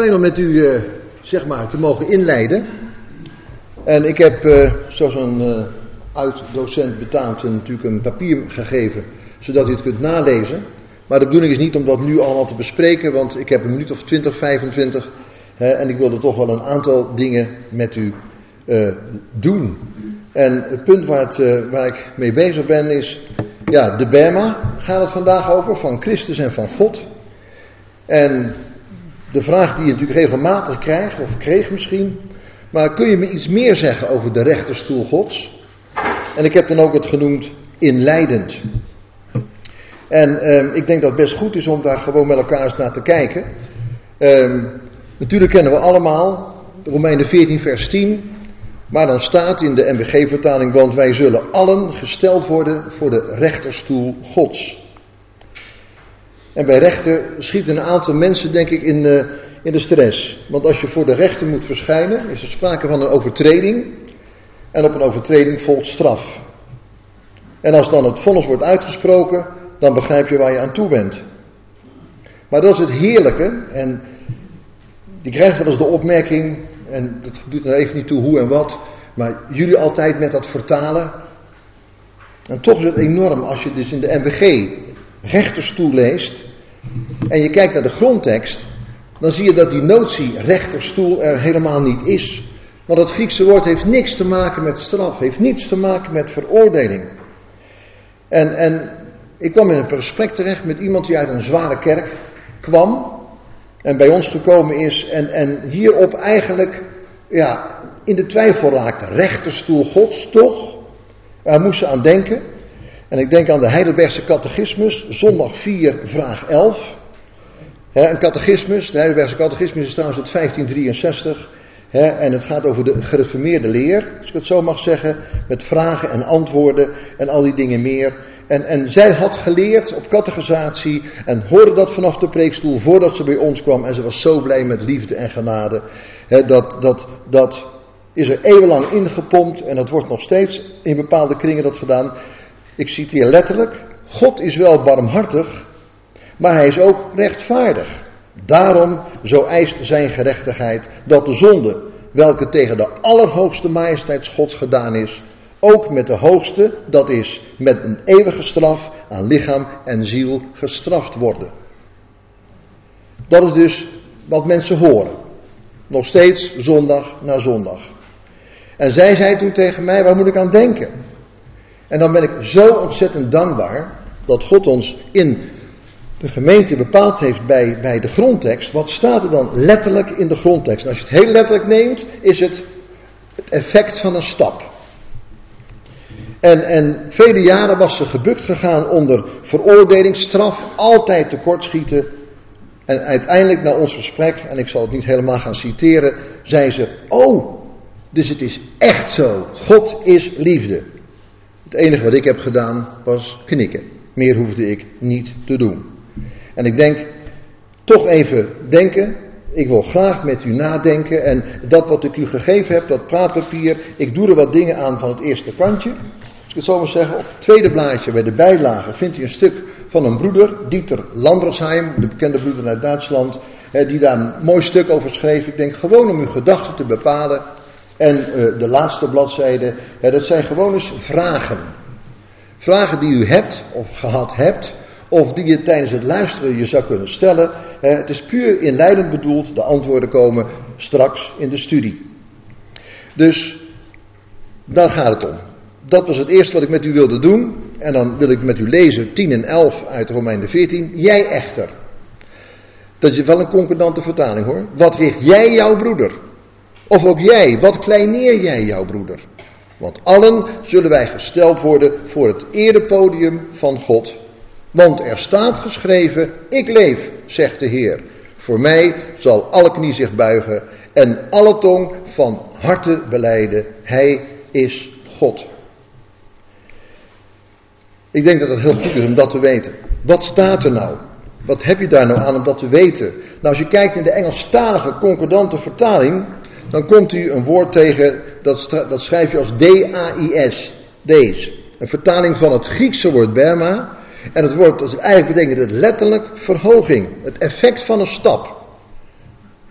Fijn om met u eh, zeg maar te mogen inleiden. En ik heb, uh, zoals een uh, uitdocent betaald, natuurlijk een papier gegeven, zodat u het kunt nalezen. Maar de bedoeling is niet om dat nu allemaal te bespreken, want ik heb een minuut of 20, 25 hè, en ik wilde toch wel een aantal dingen met u doen. En het punt waar, het, waar ik mee bezig ben is, ja, de Bema gaat het vandaag over, van Christus en van God. En de vraag die je natuurlijk regelmatig krijgt, of kreeg misschien, maar kun je me iets meer zeggen over de rechterstoel Gods? En ik heb dan ook het genoemd inleidend. En eh, ik denk dat het best goed is om daar gewoon met elkaar eens naar te kijken. Eh, natuurlijk kennen we allemaal Romeinen 14 vers 10. Maar dan staat in de MBG-vertaling, want wij zullen allen gesteld worden voor de rechterstoel Gods. En bij rechter schieten een aantal mensen, denk ik, in de, in de stress. Want als je voor de rechter moet verschijnen, is er sprake van een overtreding. En op een overtreding volgt straf. En als dan het vonnis wordt uitgesproken, dan begrijp je waar je aan toe bent. Maar dat is het heerlijke. En die krijgt wel eens de opmerking, en dat doet er even niet toe hoe en wat, maar jullie altijd met dat vertalen. En toch is het enorm als je dus in de MBG rechterstoel leest en je kijkt naar de grondtekst, dan zie je dat die notie rechterstoel er helemaal niet is. Want het Griekse woord heeft niks te maken met straf, heeft niets te maken met veroordeling. En, en ik kwam in een gesprek terecht met iemand die uit een zware kerk kwam en bij ons gekomen is en, en hierop eigenlijk ja, in de twijfel raakte. Rechterstoel Gods, toch? Daar moest ze aan denken. En ik denk aan de Heidelbergse catechismus, zondag 4, vraag 11. een catechismus, de Heidelbergse catechismus is trouwens uit 1563. en het gaat over de gereformeerde leer, als ik het zo mag zeggen, met vragen en antwoorden en al die dingen meer. En, en zij had geleerd op catechisatie en hoorde dat vanaf de preekstoel voordat ze bij ons kwam. En ze was zo blij met liefde en genade. dat, dat, dat is er eeuwenlang ingepompt en dat wordt nog steeds in bepaalde kringen dat gedaan. Ik citeer letterlijk, God is wel barmhartig, maar hij is ook rechtvaardig. Daarom, zo eist zijn gerechtigheid, dat de zonde, welke tegen de allerhoogste majesteit Gods gedaan is, ook met de hoogste, dat is met een eeuwige straf aan lichaam en ziel gestraft worden. Dat is dus wat mensen horen. Nog steeds zondag na zondag. En zij zei toen tegen mij, waar moet ik aan denken? En dan ben ik zo ontzettend dankbaar dat God ons in de gemeente bepaald heeft bij, bij de grondtekst. Wat staat er dan letterlijk in de grondtekst? En als je het heel letterlijk neemt, is het het effect van een stap. En, en vele jaren was ze gebukt gegaan onder veroordeling, straf, altijd tekortschieten. En uiteindelijk na ons gesprek, en ik zal het niet helemaal gaan citeren, zei ze: Oh, dus het is echt zo. God is liefde. Het enige wat ik heb gedaan was knikken. Meer hoefde ik niet te doen. En ik denk, toch even denken. Ik wil graag met u nadenken. En dat wat ik u gegeven heb, dat praatpapier. Ik doe er wat dingen aan van het eerste kantje. Ik het zo maar zeggen, op het tweede blaadje bij de bijlage vindt u een stuk van een broeder, Dieter Landersheim, de bekende broeder uit Duitsland, die daar een mooi stuk over schreef. Ik denk gewoon om uw gedachten te bepalen. En uh, de laatste bladzijde, dat zijn gewoon eens vragen. Vragen die u hebt of gehad hebt, of die je tijdens het luisteren je zou kunnen stellen. het is puur inleidend bedoeld, de antwoorden komen straks in de studie. Dus, daar gaat het om. Dat was het eerste wat ik met u wilde doen. En dan wil ik met u lezen 10 en 11 uit Romeinen 14. Jij echter. Dat is wel een concordante vertaling hoor. Wat richt jij jouw broeder? Of ook jij, wat kleineer jij jouw broeder? Want allen zullen wij gesteld worden voor het erepodium van God. Want er staat geschreven, ik leef, zegt de Heer. Voor mij zal alle knie zich buigen en alle tong van harte beleiden. Hij is God. Ik denk dat het heel goed is om dat te weten. Wat staat er nou? Wat heb je daar nou aan om dat te weten? Nou, als je kijkt in de Engelstalige concordante vertaling, dan komt u een woord tegen, dat, dat schrijf je als D-A-I-S, deze. Een vertaling van het Griekse woord Berma. En het woord, dat eigenlijk betekent het letterlijk verhoging. Het effect van een stap.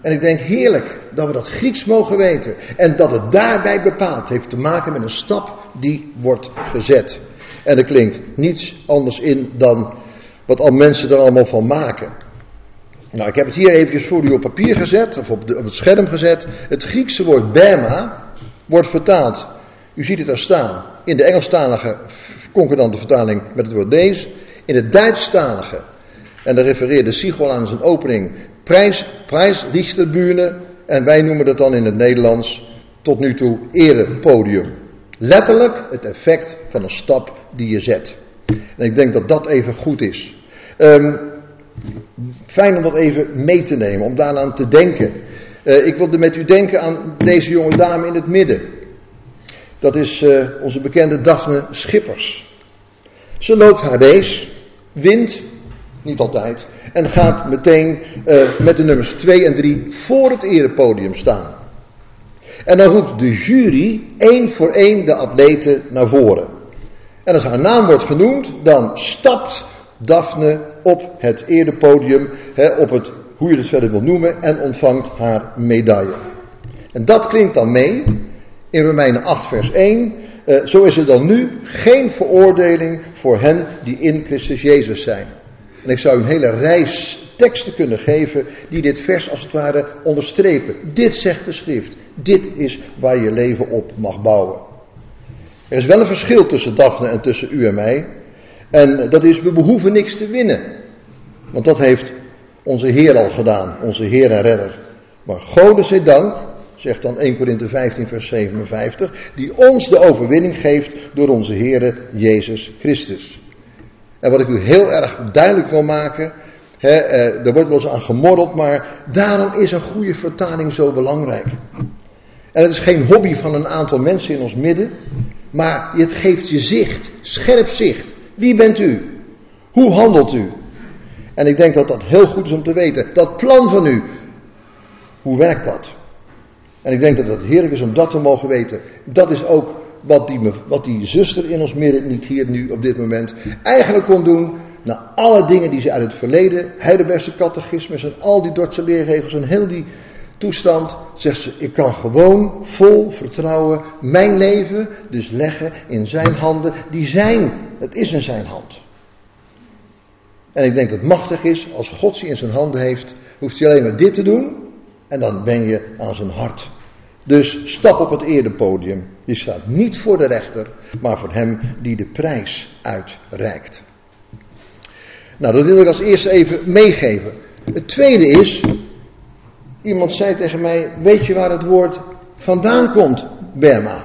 En ik denk heerlijk dat we dat Grieks mogen weten. En dat het daarbij bepaald heeft te maken met een stap die wordt gezet. En er klinkt niets anders in dan wat al mensen er allemaal van maken. Nou, ik heb het hier eventjes voor u op papier gezet, of op, de, op het scherm gezet. Het Griekse woord Berma wordt vertaald. U ziet het daar staan. In de Engelstalige concordante vertaling met het woord deze. In de Duitsstalige, en daar refereerde Sigol aan zijn opening, prijs. En wij noemen dat dan in het Nederlands tot nu toe erepodium. Letterlijk het effect van een stap die je zet. En ik denk dat dat even goed is. Um, fijn om dat even mee te nemen, om daaraan te denken. Uh, ik wilde met u denken aan deze jonge dame in het midden. Dat is uh, onze bekende Daphne Schippers. Ze loopt haar race, wint, niet altijd, en gaat meteen uh, met de nummers 2 en 3 voor het erepodium staan. En dan roept de jury één voor één de atleten naar voren. En als haar naam wordt genoemd, dan stapt Daphne op het erepodium, hè, op het, hoe je het verder wil noemen, en ontvangt haar medaille. En dat klinkt dan mee in Romeinen 8, vers 1. Uh, eh, zo is er dan nu geen veroordeling voor hen die in Christus Jezus zijn. En ik zou een hele reis teksten kunnen geven die dit vers als het ware onderstrepen. Dit zegt de schrift. Dit is waar je leven op mag bouwen. Er is wel een verschil tussen Daphne en tussen u en mij. En dat is, we behoeven niks te winnen. Want dat heeft onze Heer al gedaan, onze Heer en Redder. Maar Gode zij dank, zegt dan 1 Korinthe 15 vers 57, die ons de overwinning geeft door onze Heer Jezus Christus. En wat ik u heel erg duidelijk wil maken, hè, eh, er wordt wel eens aan gemorreld, maar daarom is een goede vertaling zo belangrijk. En het is geen hobby van een aantal mensen in ons midden, maar het geeft je zicht, scherp zicht. Wie bent u? Hoe handelt u? En ik denk dat dat heel goed is om te weten. Dat plan van u, hoe werkt dat? En ik denk dat het heerlijk is om dat te mogen weten. Dat is ook wat die, wat die zuster in ons midden, niet hier nu op dit moment, eigenlijk kon doen. Na alle dingen die ze uit het verleden, Heidelbergse catechismus en al die Dordtse leerregels en heel die toestand, zegt ze, ik kan gewoon vol vertrouwen mijn leven dus leggen in zijn handen. Die zijn, het is in zijn hand. En ik denk dat het machtig is, als God ze in zijn handen heeft, hoeft hij alleen maar dit te doen en dan ben je aan zijn hart. Dus stap op het eerdepodium. Je staat niet voor de rechter, maar voor hem die de prijs uitreikt. Nou, dat wil ik als eerste even meegeven. Het tweede is, iemand zei tegen mij, weet je waar het woord vandaan komt, Berma?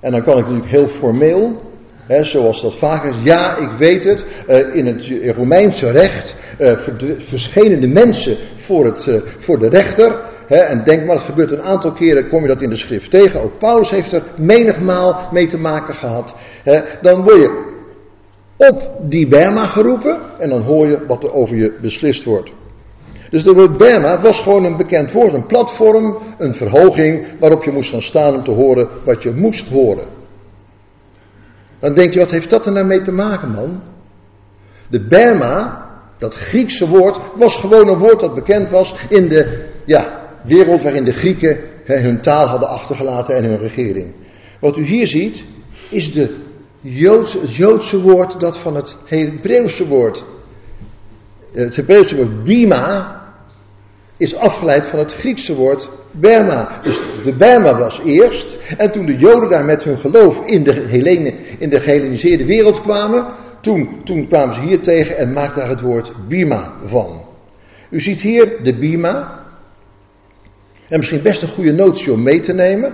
En dan kan ik natuurlijk heel formeel, hè, zoals dat vaak is, ja, ik weet het, uh, in het Romeinse recht uh, verschenen de mensen voor, het, uh, voor de rechter, en denk maar, het gebeurt een aantal keren, kom je dat in de schrift tegen. Ook Paulus heeft er menigmaal mee te maken gehad. dan word je op die Berma geroepen en dan hoor je wat er over je beslist wordt. Dus het woord Berma was gewoon een bekend woord, een platform, een verhoging waarop je moest gaan staan om te horen wat je moest horen. Dan denk je, wat heeft dat er nou mee te maken, man? De Berma, dat Griekse woord, was gewoon een woord dat bekend was in de, ja, wereld waarin de Grieken hun taal hadden achtergelaten en hun regering. Wat u hier ziet, is de het Joodse woord dat van het Hebreeuwse woord. Het Hebreeuwse woord bima is afgeleid van het Griekse woord Berma. Dus de Berma was eerst. En toen de Joden daar met hun geloof in de, Helene, in de gehelleniseerde wereld kwamen, toen, toen kwamen ze hier tegen en maakten daar het woord Bima van. U ziet hier de Bima, en misschien best een goede notie om mee te nemen.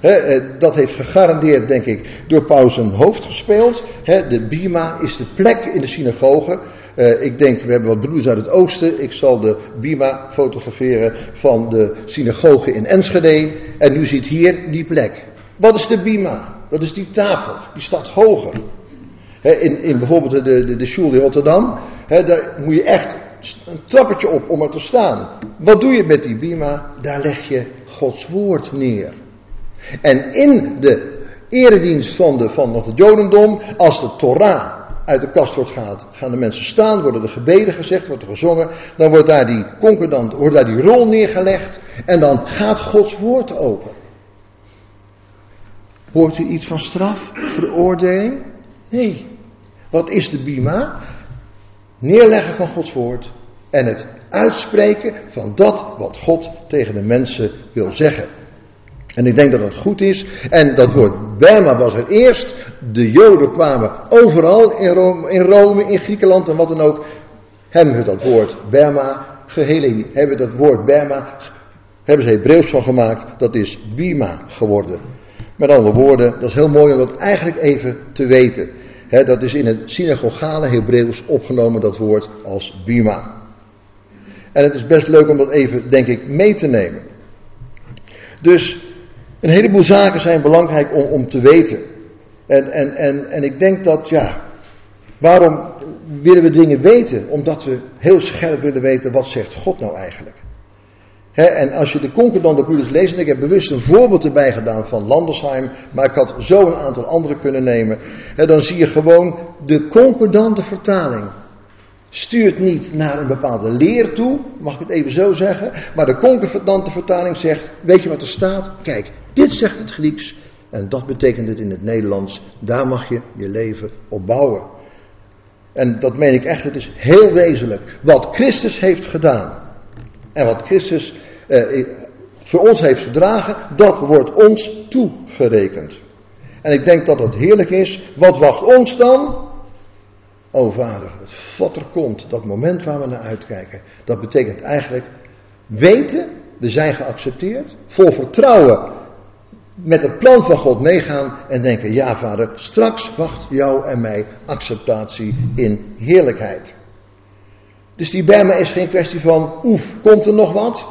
Eh, dat heeft gegarandeerd, denk ik, door Paus een hoofd gespeeld. de Bima is de plek in de synagoge. Uh, ik denk, we hebben wat broeders uit het oosten. Ik zal de Bima fotograferen van de synagoge in Enschede. En u ziet hier die plek. Wat is de Bima? Dat is die tafel. Die staat hoger. in, in bijvoorbeeld de, de, de Schule in Rotterdam. daar moet je echt een trappetje op om er te staan. Wat doe je met die bima? Daar leg je Gods woord neer. En in de eredienst van, de, van het Jodendom, als de Torah uit de kast wordt gehaald, gaan de mensen staan, worden de gebeden gezegd, wordt er gezongen, dan wordt daar die concordant, wordt daar die rol neergelegd en dan gaat Gods woord open. Hoort u iets van straf, veroordeling? Nee. Wat is de bima? Neerleggen van Gods woord en het uitspreken van dat wat God tegen de mensen wil zeggen. En ik denk dat dat goed is. En dat woord Berma was er eerst. De Joden kwamen overal in Rome, in, Rome, in Griekenland en wat dan ook. Hebben we dat woord Berma, geheel hebben dat woord Berma, hebben ze Hebreeuws van gemaakt. Dat is Bima geworden. Met andere woorden, dat is heel mooi om dat eigenlijk even te weten. dat is in het synagogale Hebreeuws opgenomen, dat woord als Bima. En het is best leuk om dat even, denk ik, mee te nemen. Dus een heleboel zaken zijn belangrijk om, om te weten. En, en, en, en ik denk dat, ja, waarom willen we dingen weten? Omdat we heel scherp willen weten, wat zegt God nou eigenlijk? He, en als je de concordante broeders leest, en ik heb bewust een voorbeeld erbij gedaan van Landersheim, maar ik had zo een aantal andere kunnen nemen, dan zie je gewoon de concordante vertaling stuurt niet naar een bepaalde leer toe, mag ik het even zo zeggen, maar de concordante vertaling zegt, weet je wat er staat? Kijk, dit zegt het Grieks en dat betekent het in het Nederlands, daar mag je je leven op bouwen. En dat meen ik echt, het is heel wezenlijk. Wat Christus heeft gedaan en wat Christus eh, voor ons heeft gedragen, dat wordt ons toegerekend. En ik denk dat het heerlijk is. Wat wacht ons dan? O vader, het wat er komt, dat moment waar we naar uitkijken, dat betekent eigenlijk weten, we zijn geaccepteerd, vol vertrouwen met het plan van God meegaan en denken, ja vader, straks wacht jou en mij acceptatie in heerlijkheid. Dus die Berma is geen kwestie van, oef, komt er nog wat?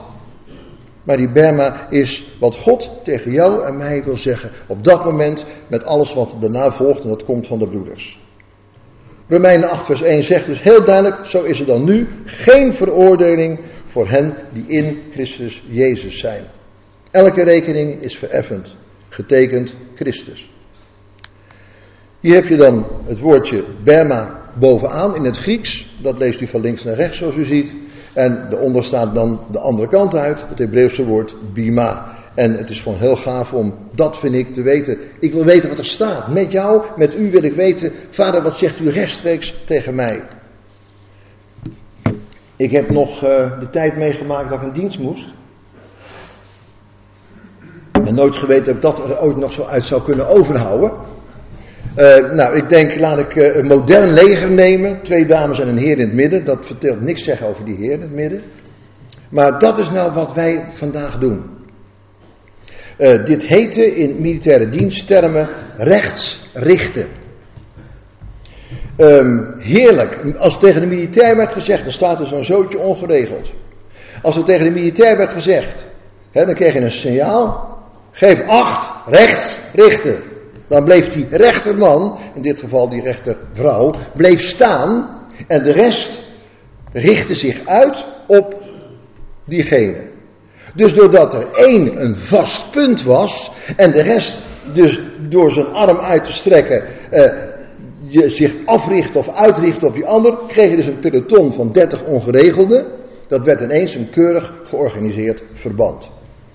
Maar die Berma is wat God tegen jou en mij wil zeggen op dat moment met alles wat daarna volgt en dat komt van de broeders. Romeinen 8 vers 1 zegt dus heel duidelijk, zo is er dan nu geen veroordeling voor hen die in Christus Jezus zijn. Elke rekening is vereffend, getekend Christus. Hier heb je dan het woordje Berma bovenaan in het Grieks. Dat leest u van links naar rechts zoals u ziet. En daaronder staat dan de andere kant uit, het Hebreeuwse woord Bima. En het is gewoon heel gaaf om dat, vind ik, te weten. Ik wil weten wat er staat. Met jou, met u wil ik weten, vader, wat zegt u rechtstreeks tegen mij? Ik heb nog uh, de tijd meegemaakt dat ik een dienst moest. En nooit geweten dat ik dat er ooit nog zo uit zou kunnen overhouden. Uh, nou, ik denk, laat ik uh, een modern leger nemen. Twee dames en een heer in het midden. Dat vertelt niks zeggen over die heer in het midden. Maar dat is nou wat wij vandaag doen. Uh, dit heette in militaire diensttermen rechtsrichten. Um, heerlijk. Als tegen de militair werd gezegd, dan staat er zo'n zootje ongeregeld. Als er tegen de militair werd gezegd, hè, dan kreeg je een signaal. Geef acht, rechts richten. Dan bleef die rechterman, in dit geval die rechtervrouw, bleef staan. En de rest richtte zich uit op diegene. Dus doordat er één een vast punt was en de rest dus door zijn arm uit te strekken eh, je zich africht of uitricht op die ander, kreeg je dus een peloton van 30 ongeregelden. Dat werd ineens een keurig georganiseerd verband.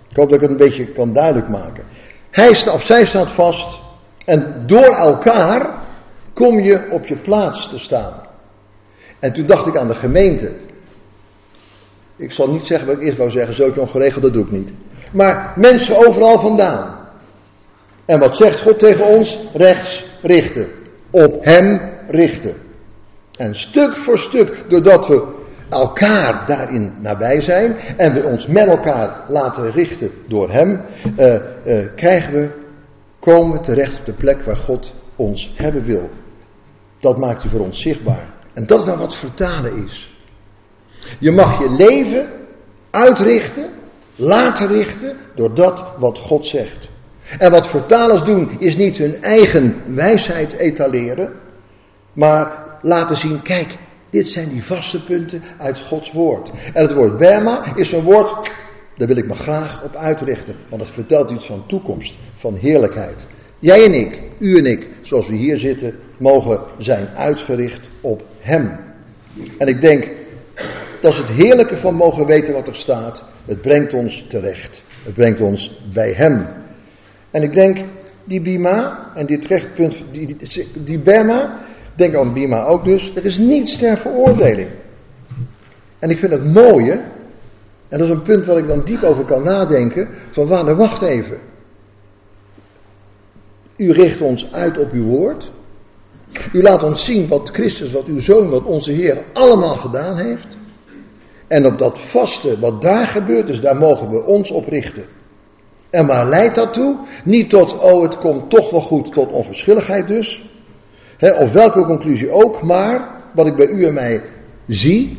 Ik hoop dat ik het een beetje kan duidelijk maken. Hij of zij staat vast en door elkaar kom je op je plaats te staan. En toen dacht ik aan de gemeente. Ik zal niet zeggen wat ik eerst wou zeggen, zo ongeregeld, dat doe ik niet. Maar mensen overal vandaan. En wat zegt God tegen ons? Rechts richten. Op Hem richten. En stuk voor stuk, doordat we elkaar daarin nabij zijn en we ons met elkaar laten richten door Hem, uh, uh, krijgen we, komen we terecht op de plek waar God ons hebben wil. Dat maakt u voor ons zichtbaar. En dat is dan wat vertalen is. Je mag je leven uitrichten, laten richten door dat wat God zegt. En wat vertalers doen is niet hun eigen wijsheid etaleren, maar laten zien, kijk, dit zijn die vaste punten uit Gods woord. En het woord Berma is een woord, daar wil ik me graag op uitrichten, want het vertelt iets van toekomst, van heerlijkheid. Jij en ik, u en ik, zoals we hier zitten, mogen zijn uitgericht op Hem. En ik denk, dat het heerlijke van mogen weten wat er staat. Het brengt ons terecht. Het brengt ons bij Hem. En ik denk, die Bima en dit rechtpunt, die, die, Berma, denk aan Bima ook dus, er is niets ter veroordeling. En ik vind het mooie, en dat is een punt waar ik dan diep over kan nadenken, van waar, wacht even. U richt ons uit op uw woord. U laat ons zien wat Christus, wat uw Zoon, wat onze Heer allemaal gedaan heeft. En op dat vaste, wat daar gebeurt is, daar mogen we ons op richten. En waar leidt dat toe? Niet tot, oh het komt toch wel goed, tot onverschilligheid dus. of welke conclusie ook, maar wat ik bij u en mij zie,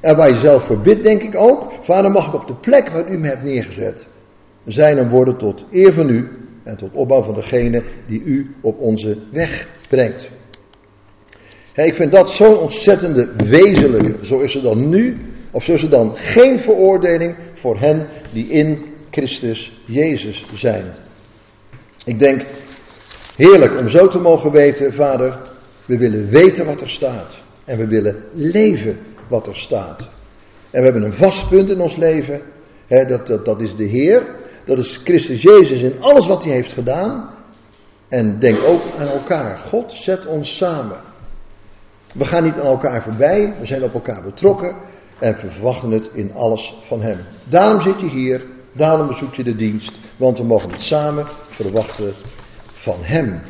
en waar je zelf voor bidt, denk ik ook, vader mag ik op de plek waar u me hebt neergezet, zijn en worden tot eer van u en tot opbouw van degene die u op onze weg brengt. ik vind dat zo'n ontzettende wezenlijke. Zo is er dan nu, of er dan geen veroordeling voor hen die in Christus Jezus zijn. Ik denk, heerlijk om zo te mogen weten, vader, we willen weten wat er staat. En we willen leven wat er staat. En we hebben een vast punt in ons leven, hè, dat, dat, dat is de Heer, dat is Christus Jezus in alles wat hij heeft gedaan. En denk ook aan elkaar. God zet ons samen. We gaan niet aan elkaar voorbij, we zijn op elkaar betrokken en verwachten het in alles van Hem. Daarom zit je hier Daarom bezoek je de dienst, want we mogen het samen verwachten van Hem.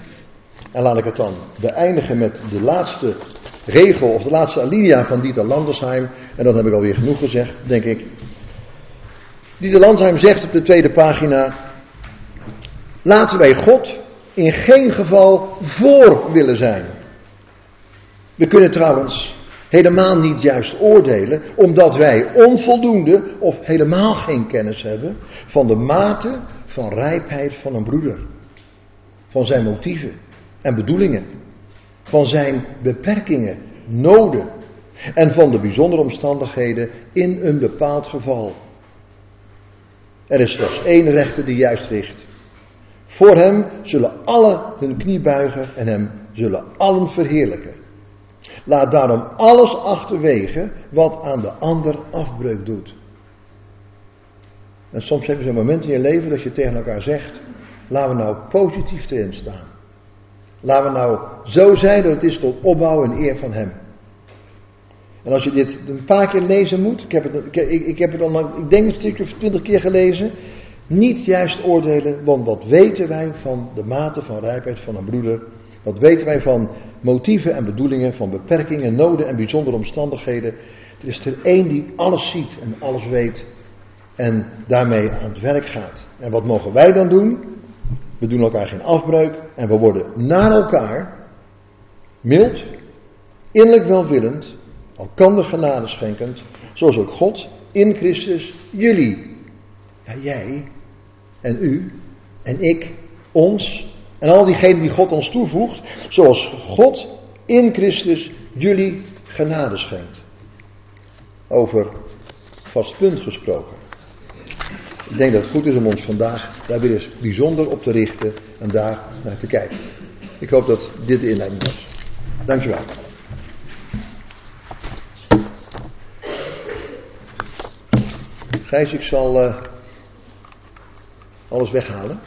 En laat ik het dan beëindigen met de laatste regel of de laatste alinea van Dieter Landersheim. En dan heb ik alweer genoeg gezegd, denk ik. Dieter Landersheim zegt op de tweede pagina: Laten wij God in geen geval voor willen zijn. We kunnen trouwens helemaal niet juist oordelen, omdat wij onvoldoende of helemaal geen kennis hebben van de mate van rijpheid van een broeder. Van zijn motieven en bedoelingen. Van zijn beperkingen, noden. En van de bijzondere omstandigheden in een bepaald geval. Er is slechts één rechter die juist richt. Voor hem zullen alle hun knie buigen en hem zullen allen verheerlijken. Laat daarom alles achterwege wat aan de ander afbreuk doet. En soms heb je zo'n moment in je leven dat je tegen elkaar zegt: laten we nou positief erin staan. Laten we nou zo zijn dat het is tot opbouw en eer van Hem. En als je dit een paar keer lezen moet, ik heb het, ik, ik heb het al, ik denk een stukje of twintig keer gelezen. Niet juist oordelen, want wat weten wij van de mate van rijpheid van een broeder? Wat weten wij van motieven en bedoelingen, van beperkingen, noden en bijzondere omstandigheden? Er is er één die alles ziet en alles weet en daarmee aan het werk gaat. En wat mogen wij dan doen? We doen elkaar geen afbreuk en we worden naar elkaar mild, innerlijk welwillend, elkander genade schenkend, zoals ook God in Christus jullie, ja jij en u en ik, ons en al diegenen die God ons toevoegt, zoals God in Christus jullie genade schenkt. Over vast punt gesproken. Ik denk dat het goed is om ons vandaag daar weer eens bijzonder op te richten en daar naar te kijken. Ik hoop dat dit de inleiding was. Dankjewel. Gijs, ik zal uh, alles weghalen.